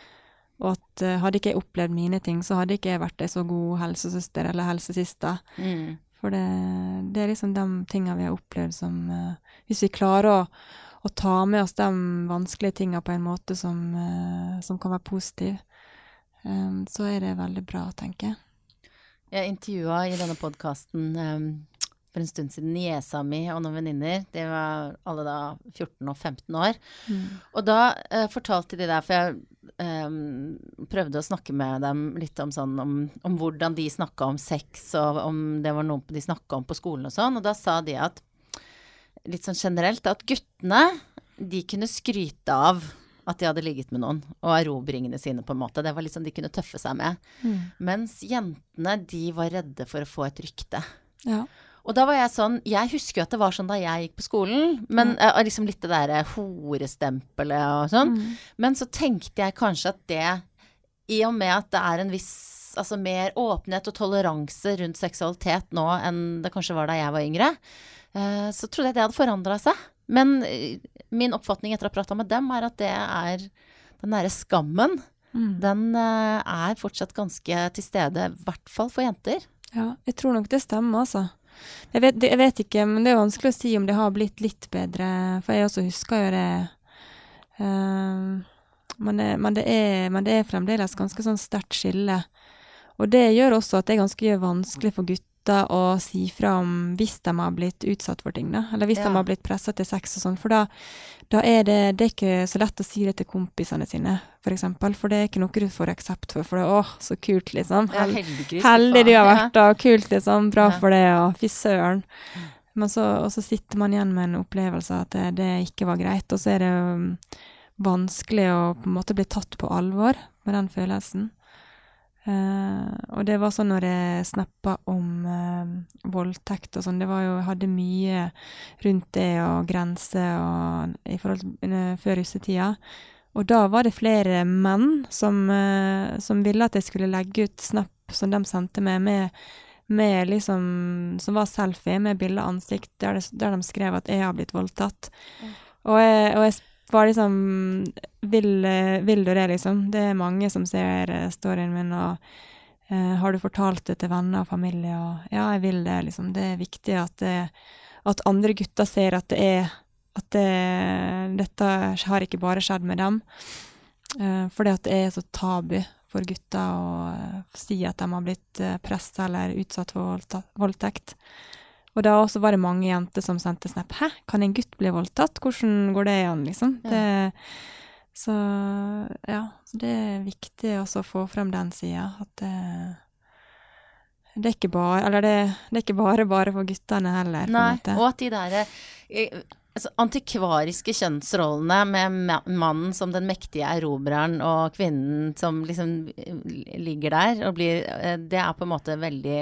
og at uh, hadde ikke jeg opplevd mine ting, så hadde ikke jeg vært ei så god helsesøster eller helsesista. Mm. For det, det er liksom de tingene vi har opplevd som uh, Hvis vi klarer å, å ta med oss de vanskelige tingene på en måte som, eh, som kan være positiv, um, så er det veldig bra, tenker jeg. Jeg intervjua i denne podkasten for en stund siden niesa mi og noen venninner. De var alle da 14 og 15 år. Og da uh, fortalte de der, for jeg Um, prøvde å snakke med dem litt om sånn om, om hvordan de snakka om sex, og om det var noe de snakka om på skolen og sånn. Og da sa de at litt sånn generelt at guttene, de kunne skryte av at de hadde ligget med noen, og erobringene sine, på en måte. Det var liksom de kunne tøffe seg med. Mens jentene, de var redde for å få et rykte. Ja. Og da var jeg sånn Jeg husker jo at det var sånn da jeg gikk på skolen, men eh, liksom litt det derre horestempelet og sånn. Mm. Men så tenkte jeg kanskje at det, i og med at det er en viss Altså mer åpenhet og toleranse rundt seksualitet nå enn det kanskje var da jeg var yngre, eh, så trodde jeg det hadde forandra seg. Men eh, min oppfatning etter å ha prata med dem, er at det er den derre skammen. Mm. Den eh, er fortsatt ganske til stede, i hvert fall for jenter. Ja, jeg tror nok det stemmer, altså. Jeg vet, jeg vet ikke, men det er vanskelig å si om det har blitt litt bedre, for jeg også husker jo det. Men, det men, det er, men det er fremdeles ganske sånn sterkt skille. Og det gjør også at det er ganske vanskelig for gutter å si fra om hvis de har blitt utsatt for ting, da. Eller hvis Ja. de har blitt pressa til sex og sånn. For da, da er det, det er ikke så lett å si det til kompisene sine, for eksempel. For det er ikke noe du får aksept for. For det er åh, så kult, liksom. Ja, Heldig du har vært, da. Kult, liksom. Bra Ja. for det, og fy søren. Men så, og så sitter man igjen med en opplevelse at det, det ikke var greit, og så er det um, vanskelig å på en måte bli tatt på alvor med den følelsen. Eh, og det var sånn når jeg snappa om uh, voldtekt og sånn, det var jo Jeg hadde mye rundt det og grenser og i forhold til uh, før russetida. Og da var det flere menn som, som ville at jeg skulle legge ut snap som de sendte meg, med, med liksom Som var selfie med bilde av ansikt, der, det, der de skrev at jeg har blitt voldtatt. Og jeg, og jeg var liksom vil, eh, vil du det, liksom? Det er mange som ser eh, storyen min, og eh, har du fortalt det til venner og familie? Og ja, jeg vil det, liksom. Det er viktig at, det, at andre gutter ser at det er At det, dette har ikke bare skjedd med dem. Eh, fordi at det er så tabu for gutter å eh, si at de har blitt uh, pressa eller utsatt for voldtekt. Og da også var det mange jenter som sendte snap. 'Hæ, kan en gutt bli voldtatt? Hvordan går det an?' liksom. Ja. Det, så ja, så det er viktig også å få frem den sida. At det, det er ikke bare Eller det, det er ikke bare bare for guttene heller, Nei, og at de der eh, altså, antikvariske kjønnsrollene med mannen som den mektige erobreren og kvinnen som liksom eh, ligger der og blir eh, Det er på en måte veldig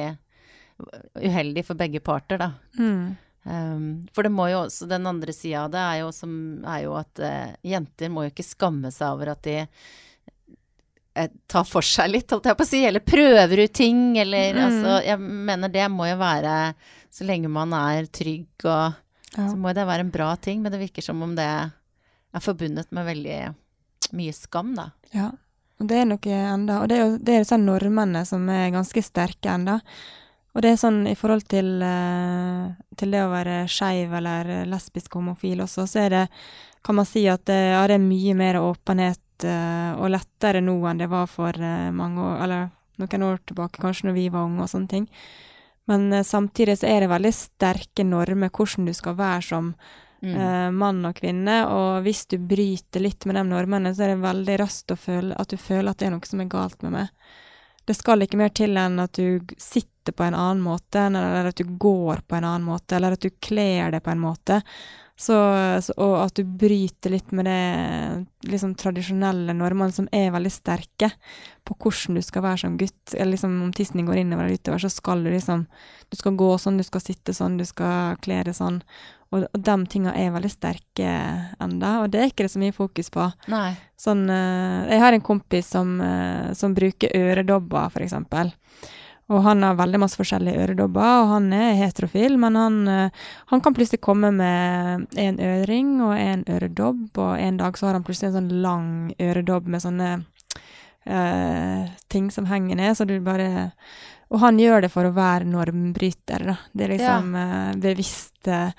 uheldig for begge parter, da. Mm. Um, for det må jo også, den andre sida av det er jo, som, er jo at uh, jenter må jo ikke skamme seg over at de eh, tar for seg litt, holdt jeg på å si, eller prøver ut ting, eller Mm. altså Jeg mener det må jo være Så lenge man er trygg og Ja. Så må det være en bra ting, men det virker som om det er forbundet med veldig mye skam, da. Ja, og det er noe enda, og det er jo det er sånn normene som er ganske sterke enda. Og det er sånn i forhold til, eh, til det å være skeiv eller lesbisk homofil også, så er det, kan man si at det, ja, det er mye mer åpenhet eh, og lettere nå enn det var for eh, mange år, eller noen år tilbake, kanskje når vi var unge og sånne ting. Men eh, samtidig så er det veldig sterke normer hvordan du skal være som Mm. eh, mann og kvinne, og hvis du bryter litt med de normene, så er det veldig raskt å føle at du føler at det er noe som er galt med meg. Det skal ikke mer til enn at du g- sitter på en annen måte, eller at du går på en annen måte, eller at du kler deg på en måte Så, så, og at du bryter litt med det liksom, tradisjonelle normene som er veldig sterke på hvordan du skal være som gutt. Eller liksom, om tissen går innover eller utover, så skal du liksom Du skal gå sånn, du skal sitte sånn, du skal kle deg sånn. Og, og de tinga er veldig sterke enda, og det er ikke det så mye fokus på. Sånn, eh, jeg har en kompis som, eh, som bruker øredobber, for eksempel. Og han har veldig masse forskjellige øredobber, og han er heterofil, men han, eh, han kan plutselig komme med en øring og en øredobb, og en dag så har han plutselig en sånn lang øredobb med sånne eh, ting som henger ned, så du bare Og han gjør det for å være normbryter, da. Det er liksom eh, bevisst eh,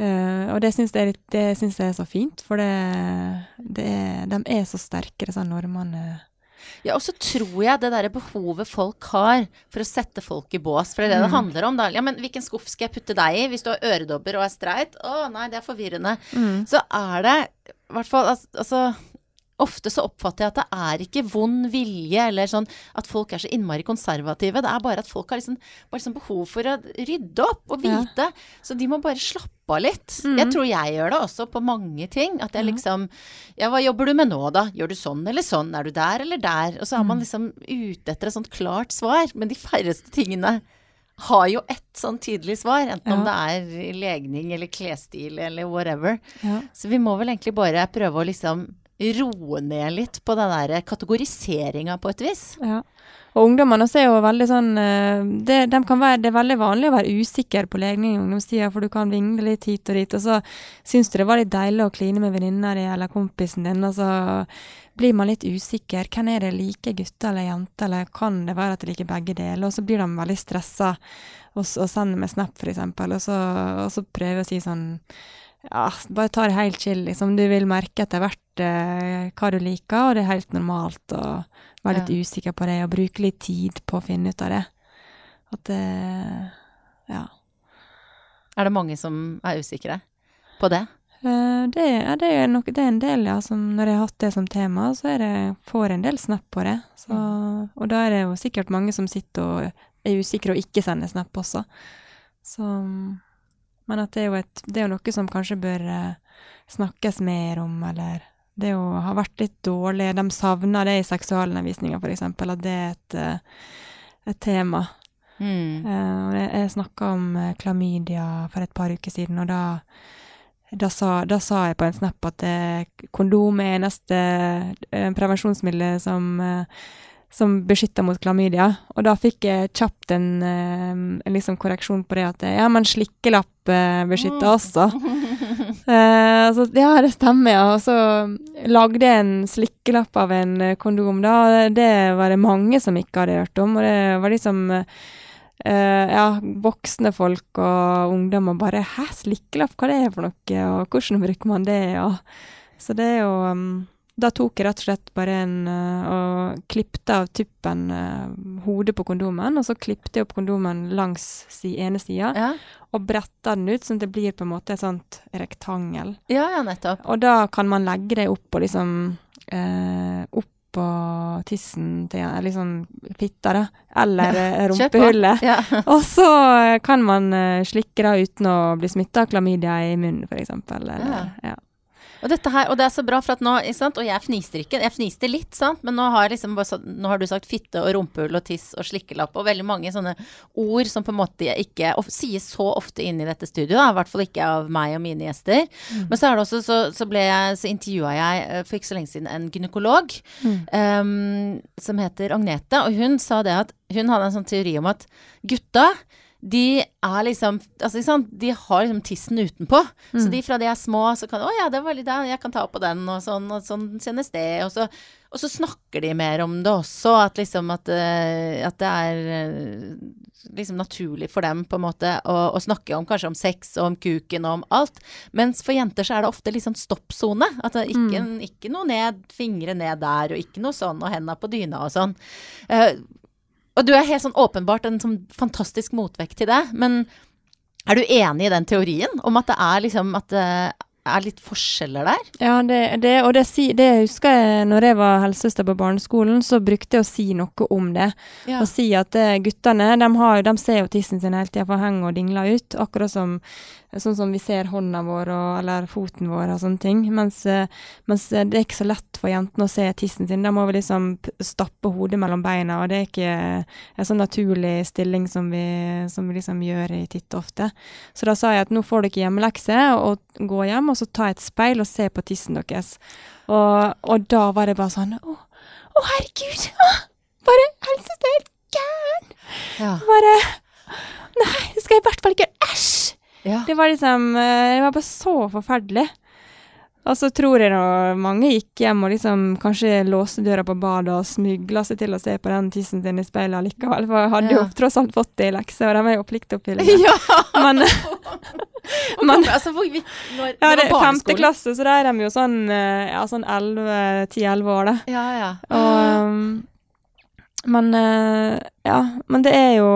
og det syns jeg, jeg er så fint, for det, det er, de er så sterke, disse normene. Ja, og så tror jeg det derre behovet folk har for å sette folk i bås, for det er det det handler om, da. Ja, men hvilken skuff skal jeg putte deg i hvis du har øredobber og er streit? Å nei, det er forvirrende. Mm. Så er det i hvert fall altså Ofte så oppfatter jeg at det er ikke vond vilje, eller sånn at folk er så innmari konservative. Det er bare at folk har liksom, bare liksom behov for å rydde opp og vite. Så de må bare slappe av litt. Jeg tror jeg gjør det også på mange ting. At jeg liksom Ja, hva jobber du med nå, da? Gjør du sånn eller sånn? Er du der eller der? Og så er man liksom ute etter et sånt klart svar. Men de færreste tingene har jo ett sånn tydelig svar, enten om det er legning eller klesstil eller whatever. Ja. Så vi må vel egentlig bare prøve å liksom roe ned litt på den der kategoriseringa på et vis. Ja. Og ungdommene også er jo veldig sånn eh, det, de være, det er veldig vanlig å være usikker på legning i ungdomstida, for du kan vingle litt hit og dit, og så syns du det var litt deilig å kline med venninna di eller kompisen din, og så blir man litt usikker. Hvem er det like, gutter eller jenter, eller kan det være at de liker begge deler? Og så blir de veldig stressa og, og sender med snap, eksempel, og og så prøver å si sånn ja, bare ta det helt chill, liksom. Du vil merke etter hvert hva du liker, og det er helt normalt å være litt usikker på det, og bruke litt tid på å finne ut av det. At det Ja. Er det mange som er usikre på det? Eh, det, ja, det, er nok, det er en del, ja. Som når jeg har hatt det som tema, så er det, får jeg en del snap på det. Så, og da er det jo sikkert mange som sitter og er usikre og ikke sender snap også. Så Men at det er jo, et, det er jo noe som kanskje bør eh, snakkes mer om, eller det jo har vært litt dårlig. De savner det i seksualundervisninga, eksempel, at det er et, eh, et tema. Mm. Eh, jeg snakka om eh, klamydia for et par uker siden, og da, da, sa, da sa jeg på en snap at det, kondom er eneste prevensjonsmiddel som, som beskytter mot klamydia. Og da fikk jeg kjapt en, en liksom korreksjon på det at ja, men slikkelapp beskytter også. [laughs] Eh, så ja, det stemmer, ja. Og så lagde jeg en slikkelapp av en eh, kondom, da. Det var det mange som ikke hadde hørt om, og det var liksom eh, ja, voksne folk og ungdommer bare 'hæ, slikkelapp, hva det er for noe', og 'hvordan bruker man det', og Så det er jo um, Da tok jeg rett og slett bare en eh, og klippte av tuppen eh, hodet på kondomen, og så klippte jeg opp kondomen langs si ene sida, Ja. og bretta den ut sånn at det blir på en måte et sånt rektangel. ja, ja, nettopp. Og da kan man legge det opp og liksom eh, Opp på tissen til liksom fitta, da. Eller ja, rumpehullet. Ja. [laughs] Og så eh, kan man eh, slikke det uten å bli smitta av klamydia i munnen, eksempel. Eller, ja. Og, dette her, og det er så bra, for at nå, og jeg fniser ikke, jeg fniste litt, sant, men nå har, jeg liksom bare, så- nå har du sagt fitte og rumpehull og tiss og slikkelapp og veldig mange sånne ord som på en måte ikke of, sies så ofte inn i dette studioet, i hvert fall ikke av meg og mine gjester. Men så er det også, så, så så intervjua jeg eh, for ikke så lenge siden en gynekolog em, som heter Agnete, og hun sa det at hun hadde en sånn teori om at gutta de er liksom altså, sant? De har liksom tissen utenpå. Så de fra de er små, så kan Å ja, det var litt der, jeg kan ta på den, og sånn, og sånn kjennes det. Og så, og så snakker de mer om det også, at liksom at, eh, at det er eh, liksom naturlig for dem på en måte å, å snakke om kanskje om sex og om kuken og om alt. Mens for jenter så er det ofte litt sånn stoppsone. At det ikke, ikke noe ned, fingre ned der, og ikke noe sånn, og henda på dyna og sånn. Eh, og du er helt sånn åpenbart en sånn fantastisk motvekt til det, men er du enig i den teorien om at det er liksom at det er litt forskjeller der? Ja, det, det og det, det husker jeg når jeg var helsesøster på barneskolen, så brukte jeg å si noe om det. Ja. Og si at eh, guttene de, har, de ser jo tissen sin hele tida, for henger og dingler ut. Akkurat som sånn som vi ser hånda vår og, eller foten vår og sånne ting. Mens, eh, mens eh, det er ikke så lett for jentene å se tissen sin. Da må vi liksom stappe hodet mellom beina, og det er ikke en sånn naturlig stilling som vi, som vi liksom gjør i titt og ofte. Så da sa jeg at nå får dere hjemmelekse, og gå hjem, og så ta et speil og se på tissen deres. Og, og da var det bare sånn Å, å herregud! Å, bare det er helt gæren! Ja. Bare Nei, det skal jeg i hvert fall ikke! Æsj! ja. Det var liksom eh, Det var bare så forferdelig. Og så tror jeg nå mange gikk hjem og liksom kanskje låste døra på badet og smygla seg til å se på den tissen sin i speilet likevel. For jeg hadde jo [laughs] tross alt fått det i lekse, og de er jo pliktoppfyllende. [laughs] ja. Men [laughs] Men- altså, for, vi, når, ja, det er femte klasse, så da er de jo sånn eh, ja, sånn 10-11 år, da. Ja, ja. Og, um, men eh, ja, men det er jo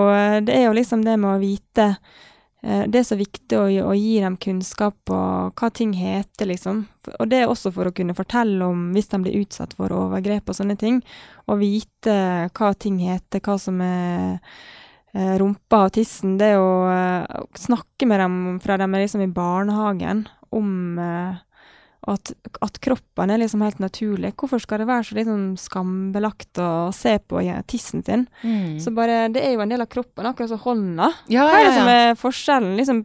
det er jo liksom det med å vite eh, Det er så viktig å, gi- dem kunnskap på hva ting heter, liksom. Og det er også for å kunne fortelle om hvis de blir utsatt for overgrep og sånne ting. Å vite hva ting heter, hva som er eh, rumpa og tissen. Det å eh, snakke med dem fra de er liksom i barnehagen om eh, at, at kroppen er liksom helt naturlig. Hvorfor skal det være så liksom skambelagt å se på ja, tissen sin? Mm. Så bare, Det er jo en del av kroppen, akkurat som hånda. ja, Hva er det ja, som er forskjellen? Liksom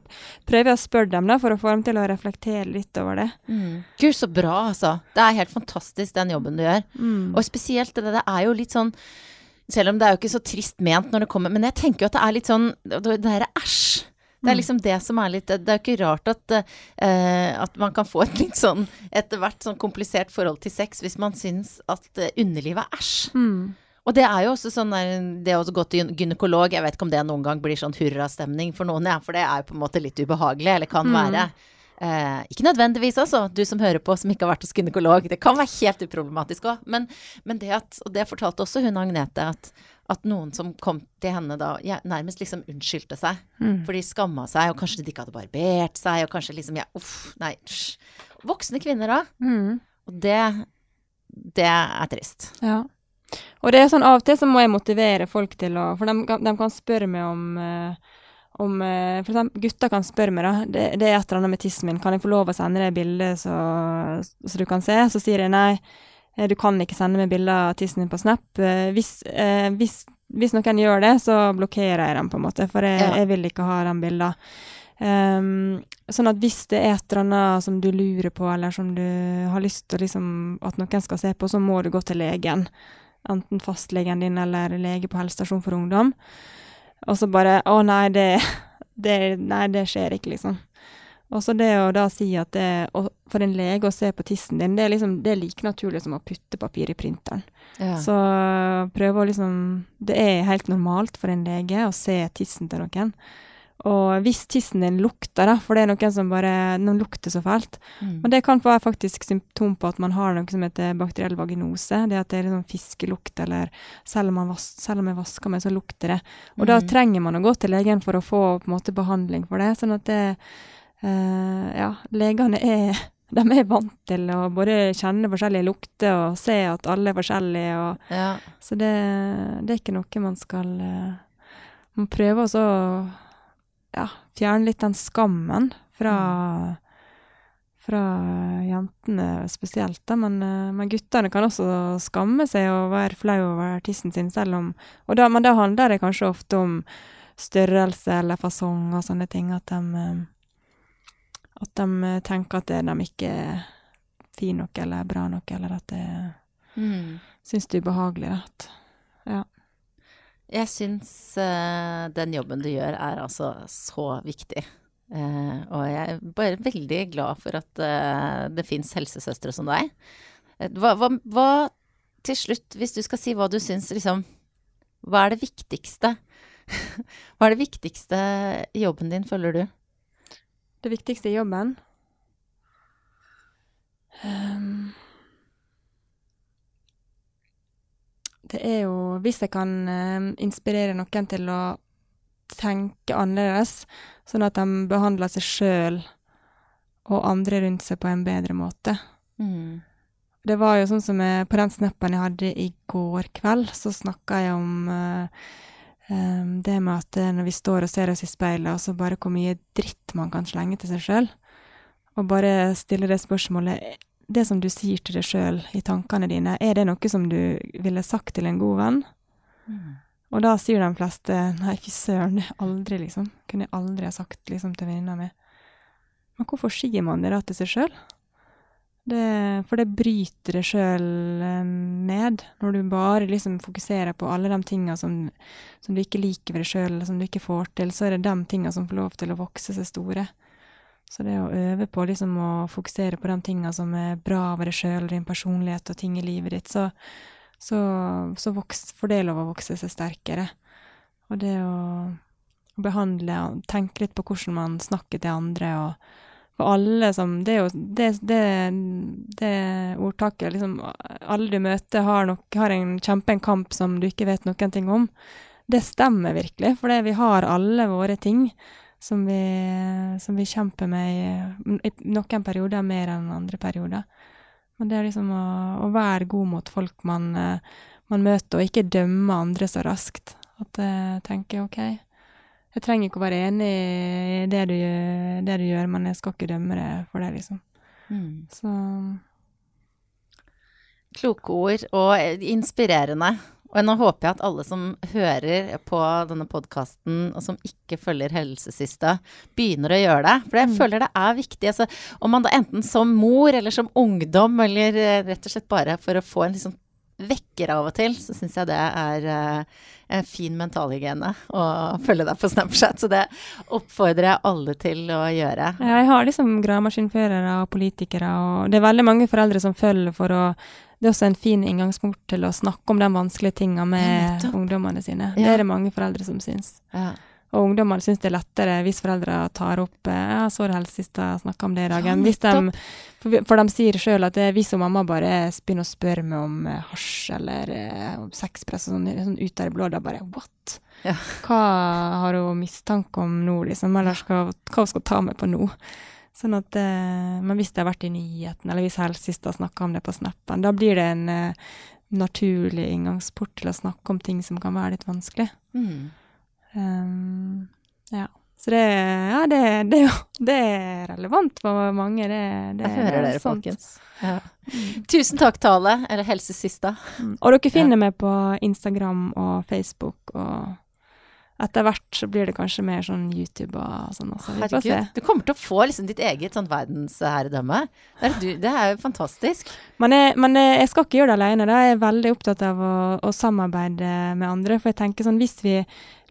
Prøver jeg å spørre dem da, for å få dem til å reflektere litt over det. Mm. Gud, så bra, altså. Det er helt fantastisk, den jobben du gjør. Mm. Og spesielt det, det er jo litt sånn Selv om det er jo ikke så trist ment når det kommer, men jeg tenker jo at det er litt sånn det derre æsj. Det er Mm. liksom det som er litt Det er jo ikke rart at, uh, at man kan få et litt sånn etter hvert sånn komplisert forhold til sex hvis man syns at eh, underlivet er æsj. Mm. Og det er jo også sånn der, det å gå til gynekolog, jeg vet ikke om det noen gang blir sånn hurrastemning for noen, ja, for det er jo på en måte litt ubehagelig, eller kan Mm. være. Eh, ikke nødvendigvis, altså, du som hører på som ikke har vært hos gynekolog. Det kan være helt uproblematisk òg. Men, men det at, og det fortalte også hun Agnete, at, at noen som kom til henne da, ja, nærmest liksom unnskyldte seg. Mm. For de skamma seg, og kanskje de ikke hadde barbert seg, og kanskje liksom ja, uff, nei, psj. Voksne kvinner da. Mm. Og det, det er trist. Ja. Og det er sånn av og til så må jeg motivere folk til å For de, de kan spørre meg om eh, om eh, For eksempel gutter kan spørre meg, da. Det, det er et eller annet med tissen min. Kan jeg få lov å sende deg bilde så, så du kan se? Så sier jeg nei. Eh, Du kan ikke sende meg bilder av tissen din på Snap. Eh, Hvis, eh, hvis, hvis noen gjør det, så blokkerer jeg dem, på en måte. For jeg, Ja. jeg vil ikke ha de bildene. Um, sånn at hvis det er et eller annet som du lurer på, eller som du har lyst til liksom, at noen skal se på, så må du gå til legen. Enten fastlegen din eller lege på helsestasjon for ungdom. Og så bare Å, nei, det, [laughs] det, nei, det skjer ikke, liksom. Og så det å da si at det For en lege å se på tissen din, det er liksom det er like naturlig som å putte papir i printeren. Ja. Så prøve å liksom Det er helt normalt for en lege å se tissen til noen. Og hvis tissen din lukter, da, for det er noen som bare Noen lukter så fælt. Mm. Og det kan være faktisk symptom på at man har noe som heter bakteriell vaginose. Det at det er sånn fiskelukt, eller selv om, man vas selv om jeg vasker meg, så lukter det. Og da Mhm. trenger man å gå til legen for å få på en måte behandling for det. Sånn at det Ja, legene er [laughs] de er vant til å både kjenne forskjellige lukter og se at alle er forskjellige. Og, ja. så det, det er ikke noe man skal eh, Man prøver også å ja, fjerne litt den skammen fra fra jentene spesielt, da, men, eh, men guttene kan også skamme seg og være flau over tissen sin, selv om da, Men da handler det kanskje ofte om størrelse eller fasong og sånne ting, at de eh, At de eh, tenker at de ikke er fin nok eller bra nok, eller at det Mm. syns det er ubehagelig. At, Jeg syns uh, den jobben du gjør er altså så viktig. Uh, og jeg er bare veldig glad for at uh, det fins helsesøstre som deg. Eh, Hva, hva, hva til slutt, hvis du skal si hva du syns, liksom Hva er det viktigste? [laughs] hva er det viktigste i jobben din, føler du? Det viktigste i jobben Um, Det er jo Hvis jeg kan eh, inspirere noen til å tenke annerledes, sånn at de behandler seg sjøl og andre rundt seg på en bedre måte. Mm. Det var jo sånn som jeg, På den snappen jeg hadde i går kveld, så snakka jeg om uh, um, det med at når vi står og ser oss i speilet, og så bare hvor mye dritt man kan slenge til seg sjøl, og bare stille det spørsmålet Det som du sier til deg sjøl i tankene dine, er det noe som du ville sagt til en god venn? Mm. Og da sier de fleste nei, fy søren, aldri, liksom. Kunne jeg aldri ha sagt liksom til venninna mi. Men hvorfor sier man det da til seg sjøl? For det bryter det sjøl eh, ned, når du bare liksom fokuserer på alle de tinga som, som, du ikke liker ved deg sjøl, som du ikke får til, så er det de tinga som får lov til å vokse seg store. Så det å øve på liksom å fokusere på de tinga som er bra ved deg sjøl, din personlighet og ting i livet ditt, så, så, så får det lov å vokse seg sterkere. Og det å, å behandle og tenke litt på hvordan man snakker til andre, og for alle som Det er jo det, det, det ordtaket liksom Alle du møter, har, nok, har en, kjemper kamp som du ikke vet noen ting om. Det stemmer virkelig, for vi har alle våre ting som vi, som vi kjemper med i, i noen perioder mer enn andre perioder. Men det er liksom å, å være god mot folk man, eh, man, møter, og ikke dømme andre så raskt. At jeg tenker OK, jeg trenger ikke å være enig i det du, det du gjør, men jeg skal ikke dømme det for det, liksom. Mm. Så Kloke ord, og inspirerende. Og nå håper jeg at alle som hører på denne podkasten, og som ikke følger Helsesista, begynner å gjøre det. For jeg mm. føler det er viktig. Altså, om man da enten som mor eller som ungdom, eller eh, rett og slett bare for å få en liksom vekker av og til, så syns jeg det er uh, en fin mentalhygiene å følge deg på Snapchat. Så det oppfordrer jeg alle til å gjøre. Jeg har liksom gravemaskinførere og politikere, og det er veldig mange foreldre som følger for å det er også en fin inngangsmort til å snakke om de vanskelige tinga med ja, ungdommene sine. Ja. Det er det mange foreldre som syns. Ja. Og ungdommene syns det er lettere hvis foreldre tar opp eh, ja, 'Så det helst sist jeg snakka om det i dag'. Ja, de, for, for, de sier sjøl at det, hvis mamma bare begynner å spørre meg om eh, hasj eller eh, om sexpress og sånn, sånn ut av det blå, da bare 'what'? Ja. Hva har hun mistanke om nå, liksom? Eller skal, hva hun skal ta med på nå? Sånn at, eh, men hvis det har vært i nyheten, eller hvis helsesist har snakka om det på snappen, da blir det en eh, naturlig inngangsport til å snakke om ting som kan være litt vanskelig. Mm. Um, ja. Så det, ja, det, det, det, er relevant for mange. Det, det Jeg hører dere, sant. folkens. Ja. Mm. Tusen takk, Tale, eller Helsesista. Mm. Og dere finner ja. meg på Instagram og Facebook og etter hvert så blir det kanskje mer sånn YouTube og sånn også. Vi får se. Du kommer til å få liksom ditt eget sånn verdensherredømme. Det, det, er jo fantastisk. Men jeg, men jeg, skal ikke gjøre det alene. Da. Jeg er veldig opptatt av å, å, samarbeide med andre. For jeg tenker sånn hvis vi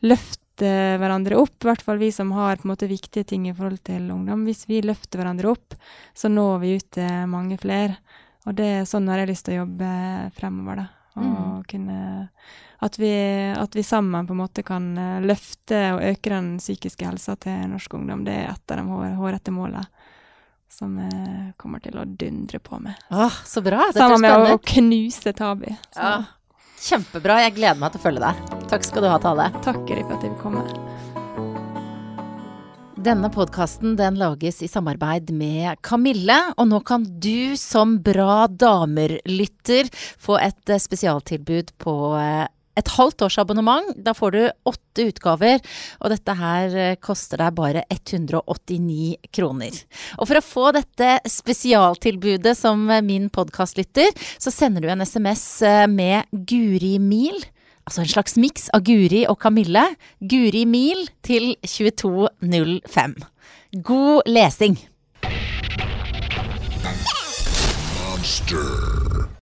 løfter hverandre opp, i hvert fall vi som har på en måte viktige ting i forhold til ungdom, hvis vi løfter hverandre opp, så når vi ut til mange flere. Og det, er sånn har jeg lyst til å jobbe fremover, da. Og mm. kunne at vi, at vi, sammen på en måte kan eh, løfte og øke den psykiske helsa til norsk ungdom. Det er et av de hårete målene som jeg kommer til å dundre på med. Åh, så bra. Dette Sammen med å knuse Tabi. Ja, kjempebra. Jeg gleder meg til å følge deg. Takk skal du ha, Tale. Takk, for at jeg vil komme. Denne podkasten den lages i samarbeid med Kamille, og nå kan du som Bra damer-lytter få et eh, spesialtilbud på eh, et halvt års abonnement. Da får du åtte utgaver, og dette her eh, koster deg bare 189 kroner. Og for å få dette spesialtilbudet som min min podkastlytter, så sender du en SMS eh, med Guri Mil. Altså en slags miks av Guri og Kamille. Guri Mil til 2205. God lesing! Monster.